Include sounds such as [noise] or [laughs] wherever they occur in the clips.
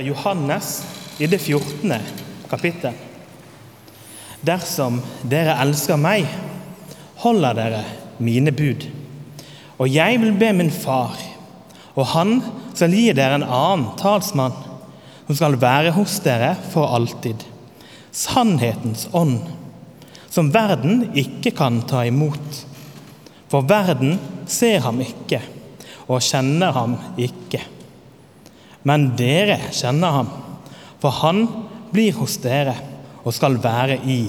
etter Johannes i det 14. kapittel. Dersom dere elsker meg, holder dere mine bud. Og jeg vil be min far, og han skal gi dere en annen talsmann, som skal være hos dere for alltid. Sannhetens ånd, som verden ikke kan ta imot. For verden ser ham ikke og kjenner ham ikke. Men dere kjenner ham, for han blir hos dere og skal være i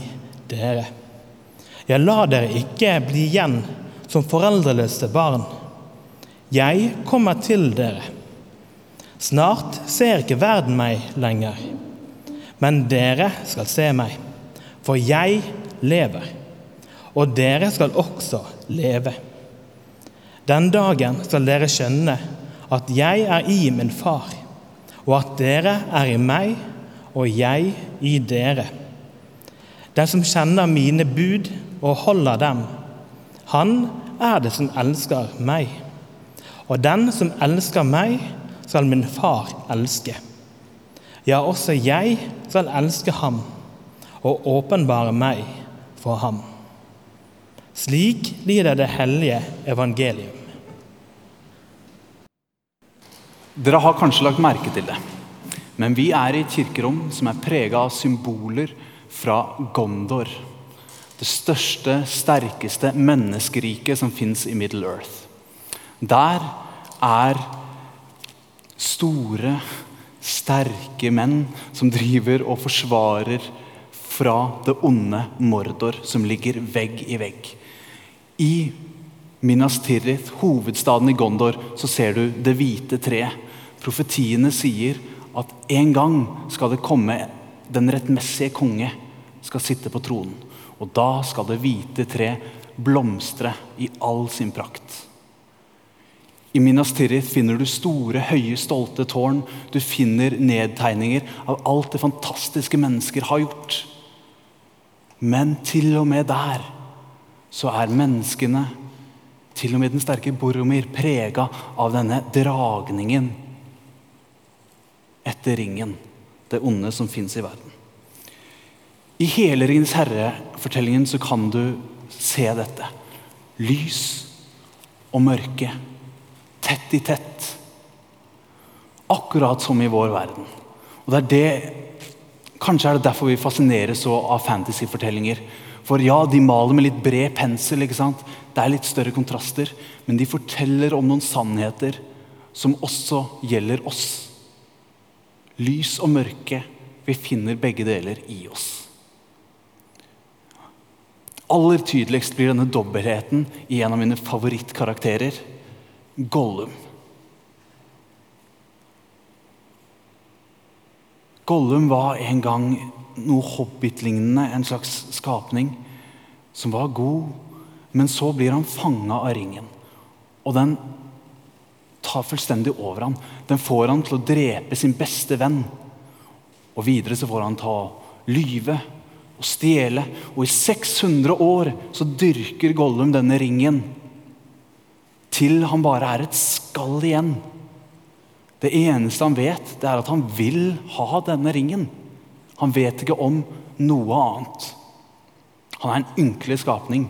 dere. Jeg lar dere ikke bli igjen som foreldreløse barn. Jeg kommer til dere. Snart ser ikke verden meg lenger, men dere skal se meg, for jeg lever, og dere skal også leve. Den dagen skal dere skjønne at jeg er i min far, og at dere er i meg og jeg i dere. Den som kjenner mine bud og holder dem, han er det som elsker meg. Og den som elsker meg, skal min far elske. Ja, også jeg skal elske ham og åpenbare meg for ham. Slik lyder det hellige evangelium. Dere har kanskje lagt merke til det, men vi er i et kirkerom som er prega av symboler fra Gondor. Det største, sterkeste menneskeriket som fins i Middle Earth. Der er store, sterke menn som driver og forsvarer fra det onde Mordor, som ligger vegg i vegg. I Minas Tirith, hovedstaden i Gondor, så ser du det hvite treet. Profetiene sier at en gang skal det komme den rettmessige konge skal sitte på tronen. Og da skal det hvite tre blomstre i all sin prakt. I Minas Tirith finner du store, høye, stolte tårn. Du finner nedtegninger av alt det fantastiske mennesker har gjort. Men til og med der så er menneskene, til og med den sterke Boromir, prega av denne dragningen etter ringen, det onde som fins i verden. I hele Ringens herre-fortellingen så kan du se dette. Lys og mørke. Tett i tett. Akkurat som i vår verden. Og det er det, Kanskje er det derfor vi fascineres så av fantasyfortellinger. For ja, de maler med litt bred pensel. ikke sant? Det er litt større kontraster. Men de forteller om noen sannheter som også gjelder oss. Lys og mørke. Vi finner begge deler i oss. Aller tydeligst blir denne dobbeltheten i en av mine favorittkarakterer, Gollum. Gollum var en gang noe hobbitlignende, en slags skapning, som var god. Men så blir han fanga av ringen, og den tar fullstendig over ham. Den får han til å drepe sin beste venn. Og videre så får han ta lyve og stjele. Og i 600 år så dyrker Gollum denne ringen til han bare er et skall igjen. Det eneste han vet, det er at han vil ha denne ringen. Han vet ikke om noe annet. Han er en ynkelig skapning.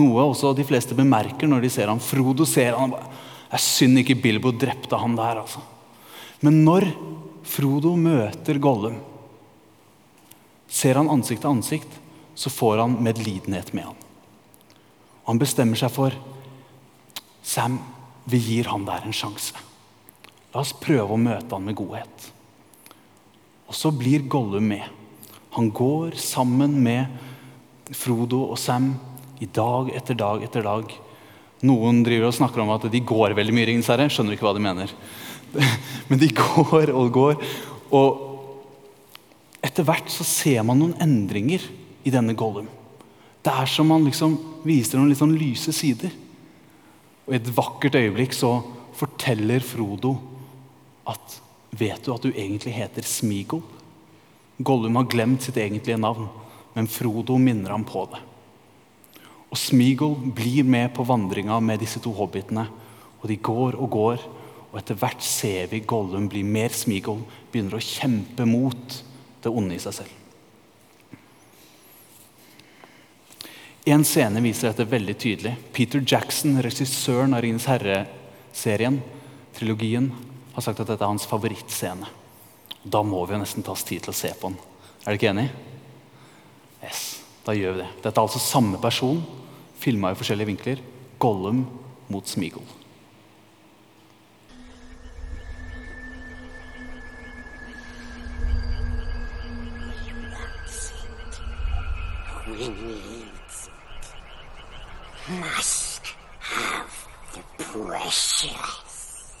Noe også de fleste bemerker når de ser ham. Frodo ser han bare, Det er synd ikke Bilbo drepte han der, altså. Men når Frodo møter Gollum, ser han ansikt til ansikt, så får han medlidenhet med ham. Han bestemmer seg for Sam, vi gir han der en sjanse. La oss prøve å møte han med godhet. Og så blir Gollum med. Han går sammen med Frodo og Sam i dag etter dag etter dag. Noen driver og snakker om at de går veldig mye i Ringens herre. Skjønner ikke hva de mener. [laughs] Men de går og går. Og etter hvert så ser man noen endringer i denne Gollum. Det er som man liksom viser noen litt sånn lyse sider. Og I et vakkert øyeblikk så forteller Frodo at Vet du at du egentlig heter Smigol? Gollum har glemt sitt egentlige navn, men Frodo minner ham på det. Og Smeagol blir med på vandringa med disse to hobbitene. Og de går og går, Og etter hvert ser vi Gollum bli mer Smeagol. begynner å kjempe mot det onde i seg selv. En scene viser dette veldig tydelig. Peter Jackson, regissøren av 'Ringenes herre'-serien, trilogien, har sagt at dette er hans favorittscene. Da må vi jo nesten ta oss tid til å se på den. Er dere ikke enig? Yes, da gjør vi det. Dette er altså samme person, filma i forskjellige vinkler. Gollum mot. We need must have the precious.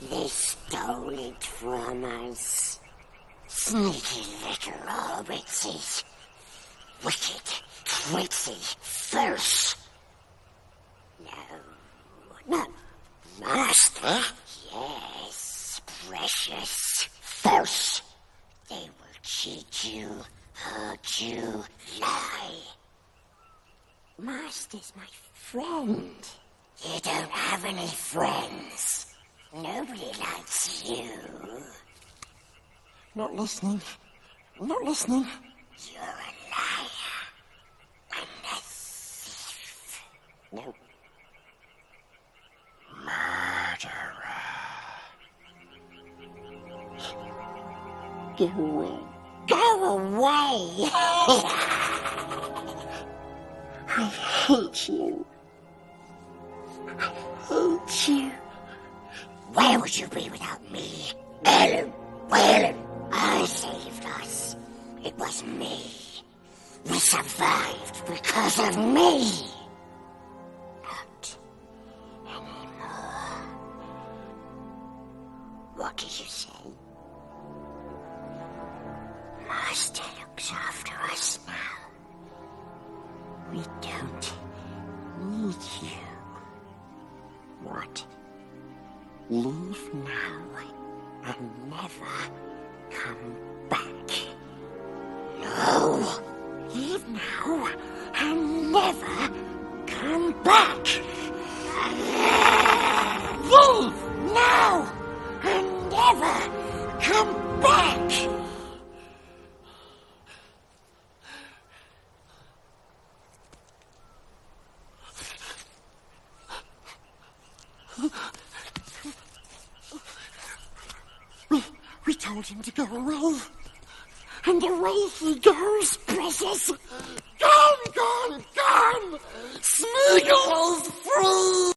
They stole it from us. Sneaky little hobbitses. Wicked, tricksy, false. No, no, master. Yes, precious, false. They will cheat you, hurt you, lie. Master's my friend. You don't have any friends. Nobody likes you. Not listening. Not listening. You're a liar. And a thief. No. Murderer. Go away. Go away! I hate you. I hate you. Where would you be without me? Ellen, Ellen, I saved us. It was me. We survived because of me. Never come back. We, told him to go away. And away he goes, precious. Gone, gone, gone! Smeagol is free!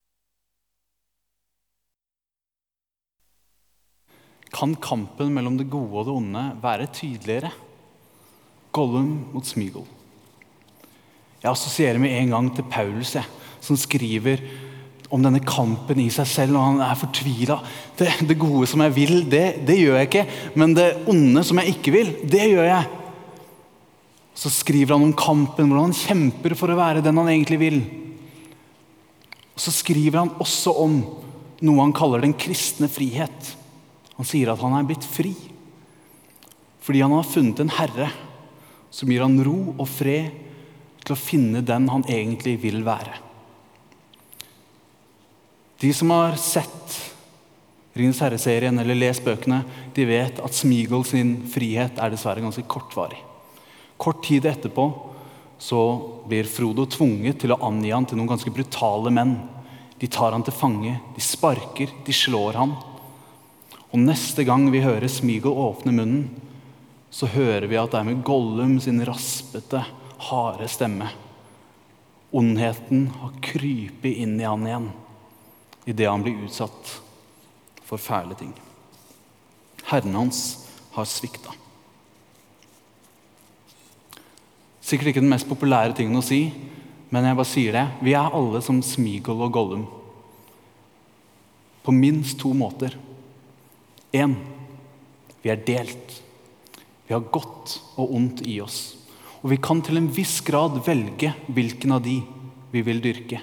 Kan kampen mellom det gode og det onde være tydeligere? Gollum mot Smigol. Jeg assosierer med en gang til Paulus, jeg, som skriver om denne kampen i seg selv. og Han er fortvila. Det, det gode som jeg vil, det, det gjør jeg ikke. Men det onde som jeg ikke vil, det gjør jeg. Så skriver han om kampen, hvordan han kjemper for å være den han egentlig vil. Så skriver han også om noe han kaller den kristne frihet. Han sier at han er blitt fri fordi han har funnet en herre som gir han ro og fred til å finne den han egentlig vil være. De som har sett Ringens herre-serien eller lest bøkene, de vet at Smigol sin frihet er dessverre ganske kortvarig. Kort tid etterpå så blir Frodo tvunget til å angi han til noen ganske brutale menn. De tar han til fange, de sparker, de slår han. Og neste gang vi hører Smigol åpne munnen, så hører vi at det er med Gollum sin raspete, harde stemme. Ondheten har krypet inn i han igjen idet han blir utsatt for fæle ting. Herren hans har svikta. Sikkert ikke den mest populære tingen å si, men jeg bare sier det. Vi er alle som Smigol og Gollum. På minst to måter. Én vi er delt. Vi har godt og ondt i oss. Og vi kan til en viss grad velge hvilken av de vi vil dyrke,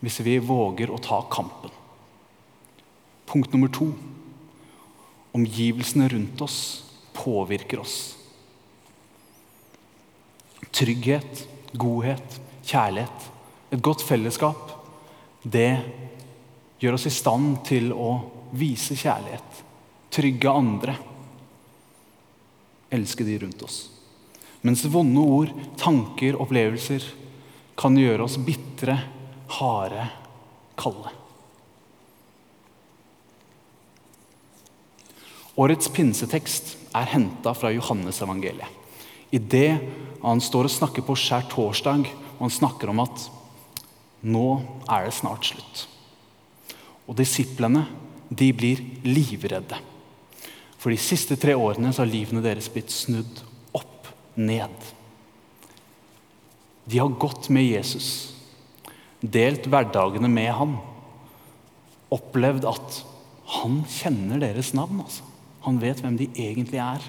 hvis vi våger å ta kampen. Punkt nummer to. Omgivelsene rundt oss påvirker oss. Trygghet, godhet, kjærlighet, et godt fellesskap, det gjør oss i stand til å vise kjærlighet, trygge andre, elske de rundt oss. Mens vonde ord, tanker, opplevelser kan gjøre oss bitre, harde, kalde. Årets pinsetekst er henta fra Johannesevangeliet. det han står og snakker på skjærtorsdag, og han snakker om at nå er det snart slutt. Og disiplene de blir livredde. For de siste tre årene så har livene deres blitt snudd opp ned. De har gått med Jesus, delt hverdagene med han, opplevd at han kjenner deres navn. altså. Han vet hvem de egentlig er.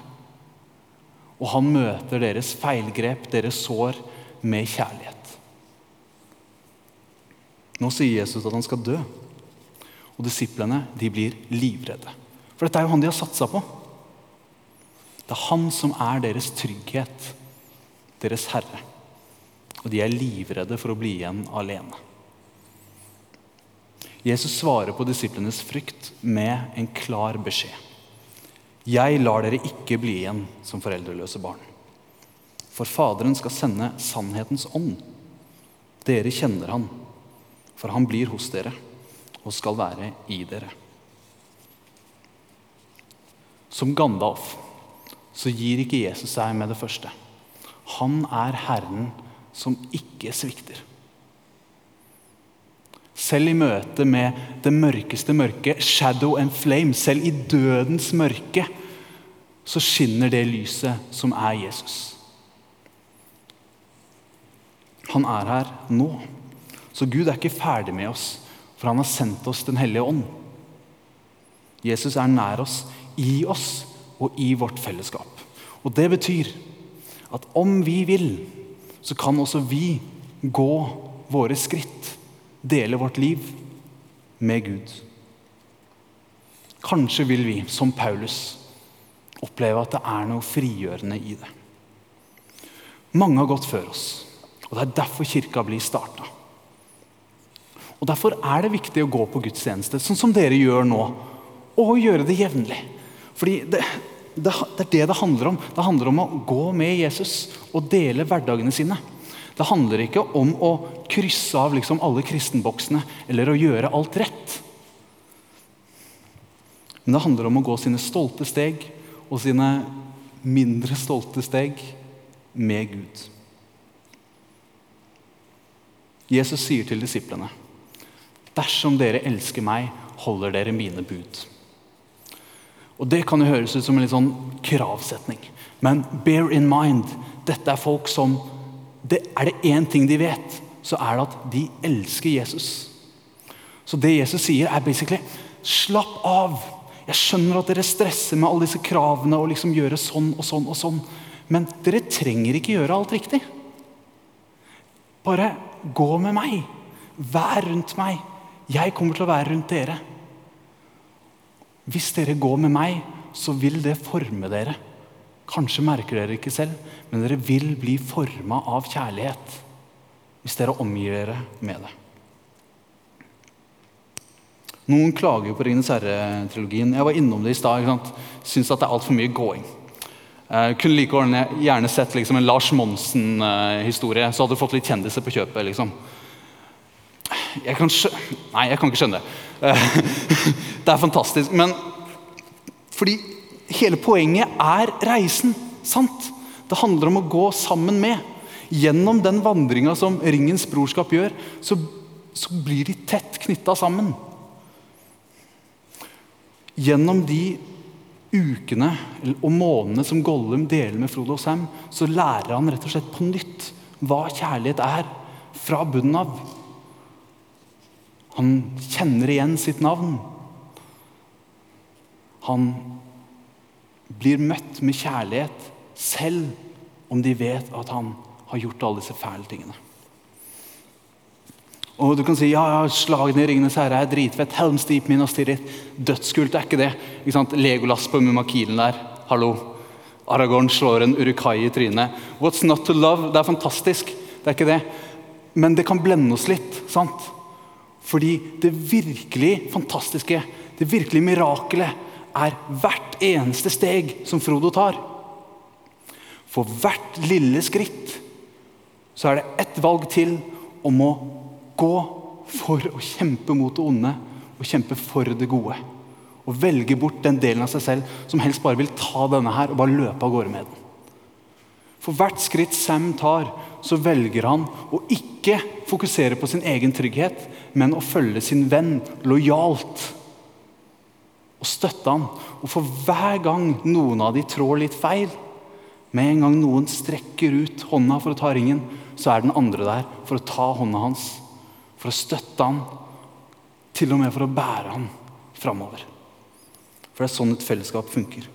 Og han møter deres feilgrep, deres sår, med kjærlighet. Nå sier Jesus at han skal dø. Og disiplene de blir livredde. For dette er jo han de har satsa på. Det er han som er deres trygghet, deres herre. Og de er livredde for å bli igjen alene. Jesus svarer på disiplenes frykt med en klar beskjed. Jeg lar dere ikke bli igjen som foreldreløse barn. For Faderen skal sende sannhetens ånd. Dere kjenner han, for han blir hos dere og skal være i dere. Som Gandalf så gir ikke Jesus seg med det første. Han er Herren som ikke svikter. Selv i møte med det mørkeste mørke, shadow and flame, selv i dødens mørke, så skinner det lyset som er Jesus. Han er her nå. Så Gud er ikke ferdig med oss, for han har sendt oss Den hellige ånd. Jesus er nær oss, i oss og i vårt fellesskap. Og Det betyr at om vi vil, så kan også vi gå våre skritt dele vårt liv med Gud. Kanskje vil vi, som Paulus, oppleve at det er noe frigjørende i det. Mange har gått før oss, og det er derfor kirka blir starta. Og Derfor er det viktig å gå på gudstjeneste, sånn som dere gjør nå. Og gjøre det jevnlig. Fordi det, det, det er det det handler om. Det handler om å gå med Jesus og dele hverdagene sine. Det handler ikke om å krysse av liksom alle kristenboksene eller å gjøre alt rett. Men det handler om å gå sine stolte steg og sine mindre stolte steg med Gud. Jesus sier til disiplene.: Dersom dere elsker meg, holder dere mine bud. Og Det kan jo høres ut som en litt sånn kravsetning. Men bear in mind, dette er folk som det, er det én ting de vet, så er det at de elsker Jesus. Så det Jesus sier, er basically slapp av. Jeg skjønner at dere stresser med alle disse kravene og liksom gjøre sånn og sånn og sånn. Men dere trenger ikke gjøre alt riktig. Bare gå med meg. Vær rundt meg. Jeg kommer til å være rundt dere. Hvis dere går med meg, så vil det forme dere. Kanskje merker dere ikke selv, men dere vil bli forma av kjærlighet hvis dere omgir dere med det. Noen klager jo på 'Ringenes herre'-trilogien. Jeg var innom det i stad. Syns at det er altfor mye gåing. Jeg kunne like gjerne sett liksom en Lars Monsen-historie, så hadde du fått litt kjendiser på kjøpet. liksom. Jeg kan skjø... Nei, jeg kan ikke skjønne det. [laughs] Det er fantastisk. Men fordi hele poenget er reisen. Sant? Det handler om å gå sammen med. Gjennom den vandringa som Ringens brorskap gjør, så, så blir de tett knytta sammen. Gjennom de ukene og månedene som Gollum deler med Frodo og Sam, så lærer han rett og slett på nytt hva kjærlighet er, fra bunnen av. Han kjenner igjen sitt navn. Han blir møtt med kjærlighet, selv om de vet at han har gjort alle disse fæle tingene. Og du kan si ja, ja slagene i Ringenes herre er dritfett. Helms Deep, Minas Tirith. Dødskult er ikke det. Ikke sant? Legolas på Mumakilen der. Hallo. Aragorn slår en urukai i trynet. What's not to love? Det er fantastisk. Det er ikke det. Men det kan blende oss litt. sant? Fordi det virkelig fantastiske det virkelige mirakelet er hvert eneste steg som Frodo tar. For hvert lille skritt så er det ett valg til om å gå for å kjempe mot det onde og kjempe for det gode. Og velge bort den delen av seg selv som helst bare vil ta denne her og bare løpe av gårde med den. For hvert skritt Sam tar, så velger han å ikke fokusere på sin egen trygghet, men å følge sin venn lojalt. Og støtte han. Og for hver gang noen av de trår litt feil, med en gang noen strekker ut hånda for å ta ringen, så er den andre der for å ta hånda hans, for å støtte han, til og med for å bære han framover. For det er sånn et fellesskap funker.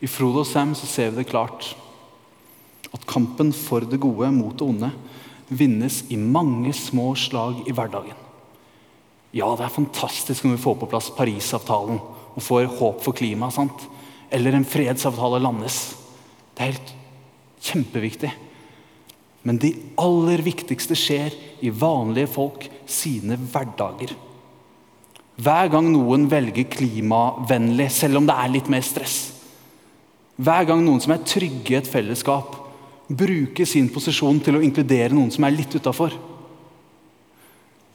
I Frodo og Sam så ser vi det klart at kampen for det gode mot det onde vinnes i mange små slag i hverdagen. Ja, det er fantastisk når vi får på plass Parisavtalen og får håp for klimaet. Eller en fredsavtale landes. Det er helt kjempeviktig. Men de aller viktigste skjer i vanlige folk sine hverdager. Hver gang noen velger klimavennlig, selv om det er litt mer stress. Hver gang noen som er trygge i et fellesskap, bruker sin posisjon til å inkludere noen som er litt utafor.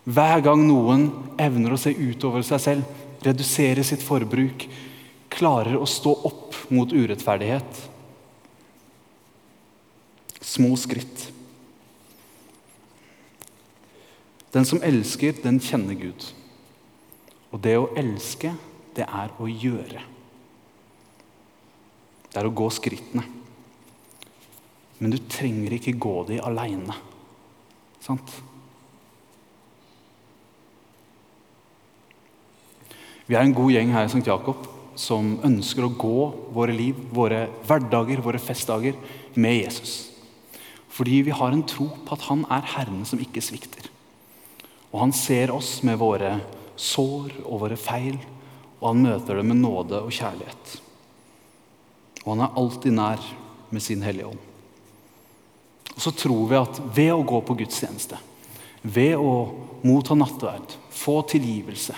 Hver gang noen evner å se utover seg selv, redusere sitt forbruk, klarer å stå opp mot urettferdighet. Små skritt. Den som elsker, den kjenner Gud. Og det å elske, det er å gjøre. Det er å gå skrittene. Men du trenger ikke gå de aleine. Sant? Vi er en god gjeng her i St. Jakob som ønsker å gå våre liv, våre hverdager, våre festdager med Jesus. Fordi vi har en tro på at han er Herren som ikke svikter. Og han ser oss med våre sår og våre feil, og han møter det med nåde og kjærlighet. Og han er alltid nær med sin Hellige Ånd. Og så tror vi at ved å gå på gudstjeneste, ved å motta nattverd, få tilgivelse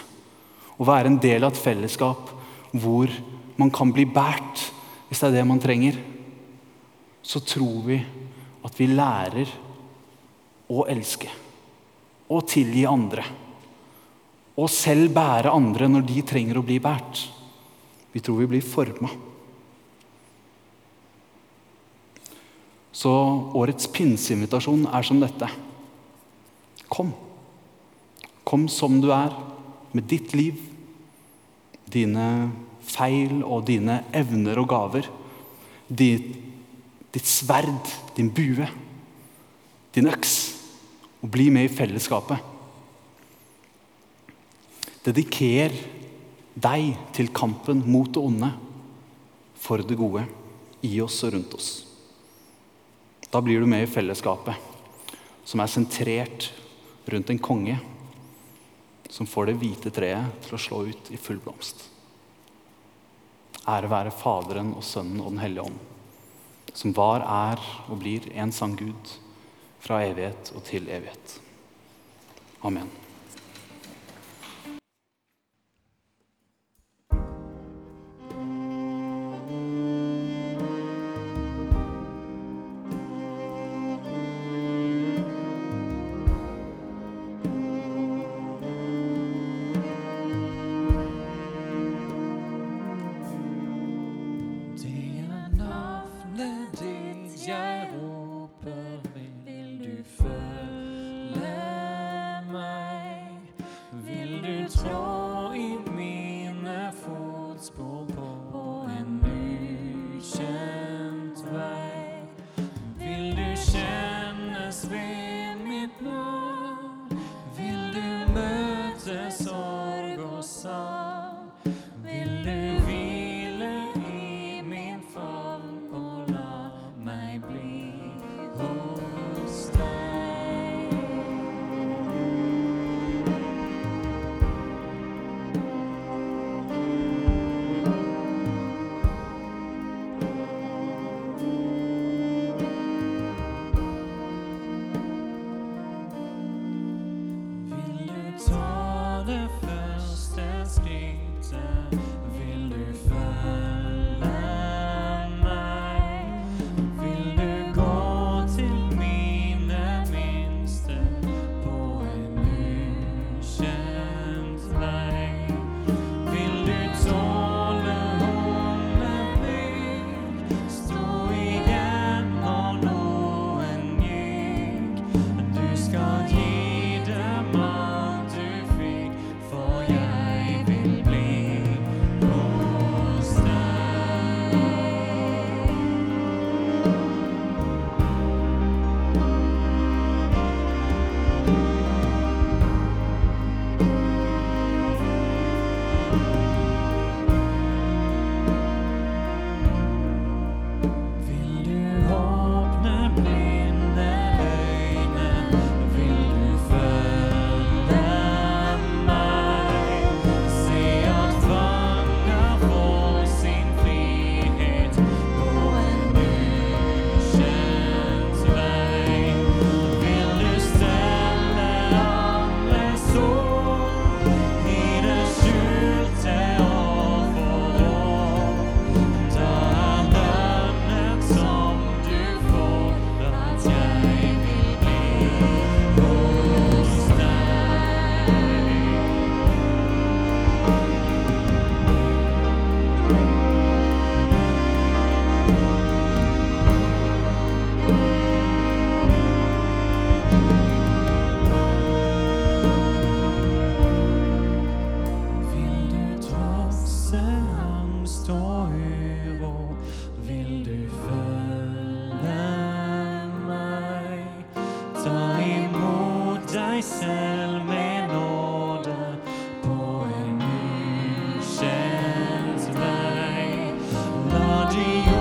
og være en del av et fellesskap hvor man kan bli båret, hvis det er det man trenger, så tror vi at vi lærer å elske og tilgi andre. Og selv bære andre når de trenger å bli båret. Vi tror vi blir forma. Så årets pinseinvitasjon er som dette. Kom. Kom som du er, med ditt liv, dine feil og dine evner og gaver. Ditt, ditt sverd, din bue, din øks. Og bli med i fellesskapet. Dediker deg til kampen mot det onde for det gode i oss og rundt oss. Da blir du med i fellesskapet, som er sentrert rundt en konge som får det hvite treet til å slå ut i full blomst. Ære være Faderen og Sønnen og Den hellige ånd, som var, er og blir en sann Gud fra evighet og til evighet. Amen. you.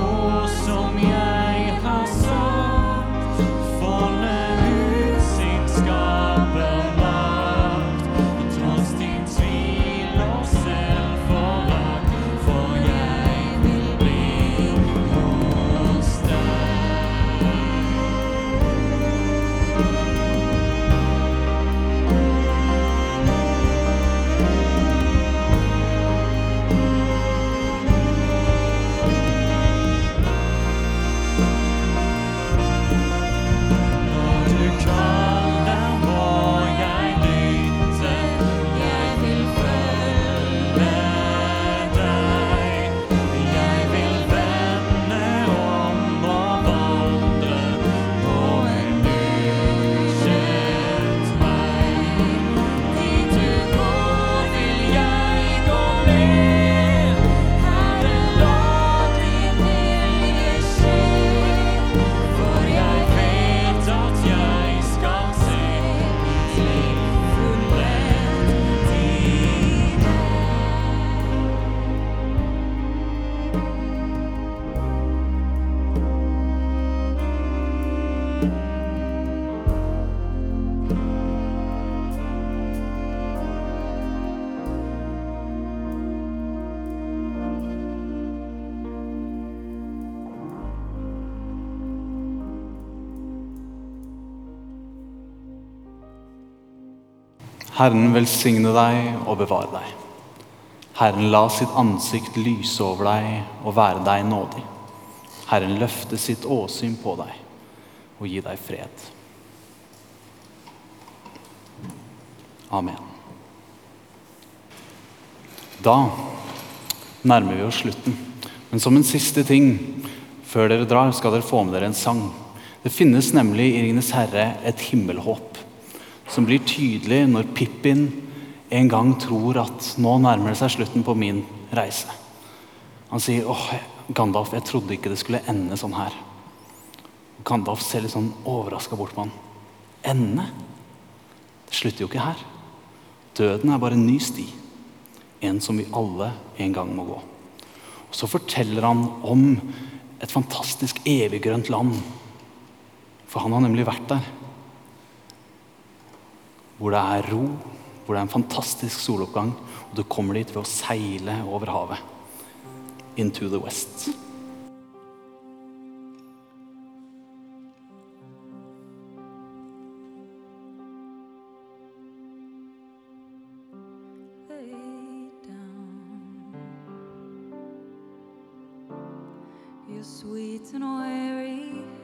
Herren velsigne deg og bevare deg. Herren la sitt ansikt lyse over deg og være deg nådig. Herren løfte sitt åsyn på deg og gi deg fred. Amen. Da nærmer vi oss slutten. Men som en siste ting før dere drar, skal dere få med dere en sang. Det finnes nemlig i Ringenes herre et himmelhåp som blir tydelig når Pippin en gang tror at nå nærmer det seg slutten på min reise. Han sier åh, Gandalf, jeg trodde ikke det skulle ende sånn her. Gandalf ser litt sånn overraska bort på han. Ende? Det slutter jo ikke her. Døden er bare en ny sti. En som vi alle en gang må gå. Og Så forteller han om et fantastisk eviggrønt land. For han har nemlig vært der. Hvor det er ro, hvor det er en fantastisk soloppgang. Og du kommer dit ved å seile over havet. Into the west. You're sweet and weary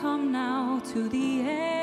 come now to the end,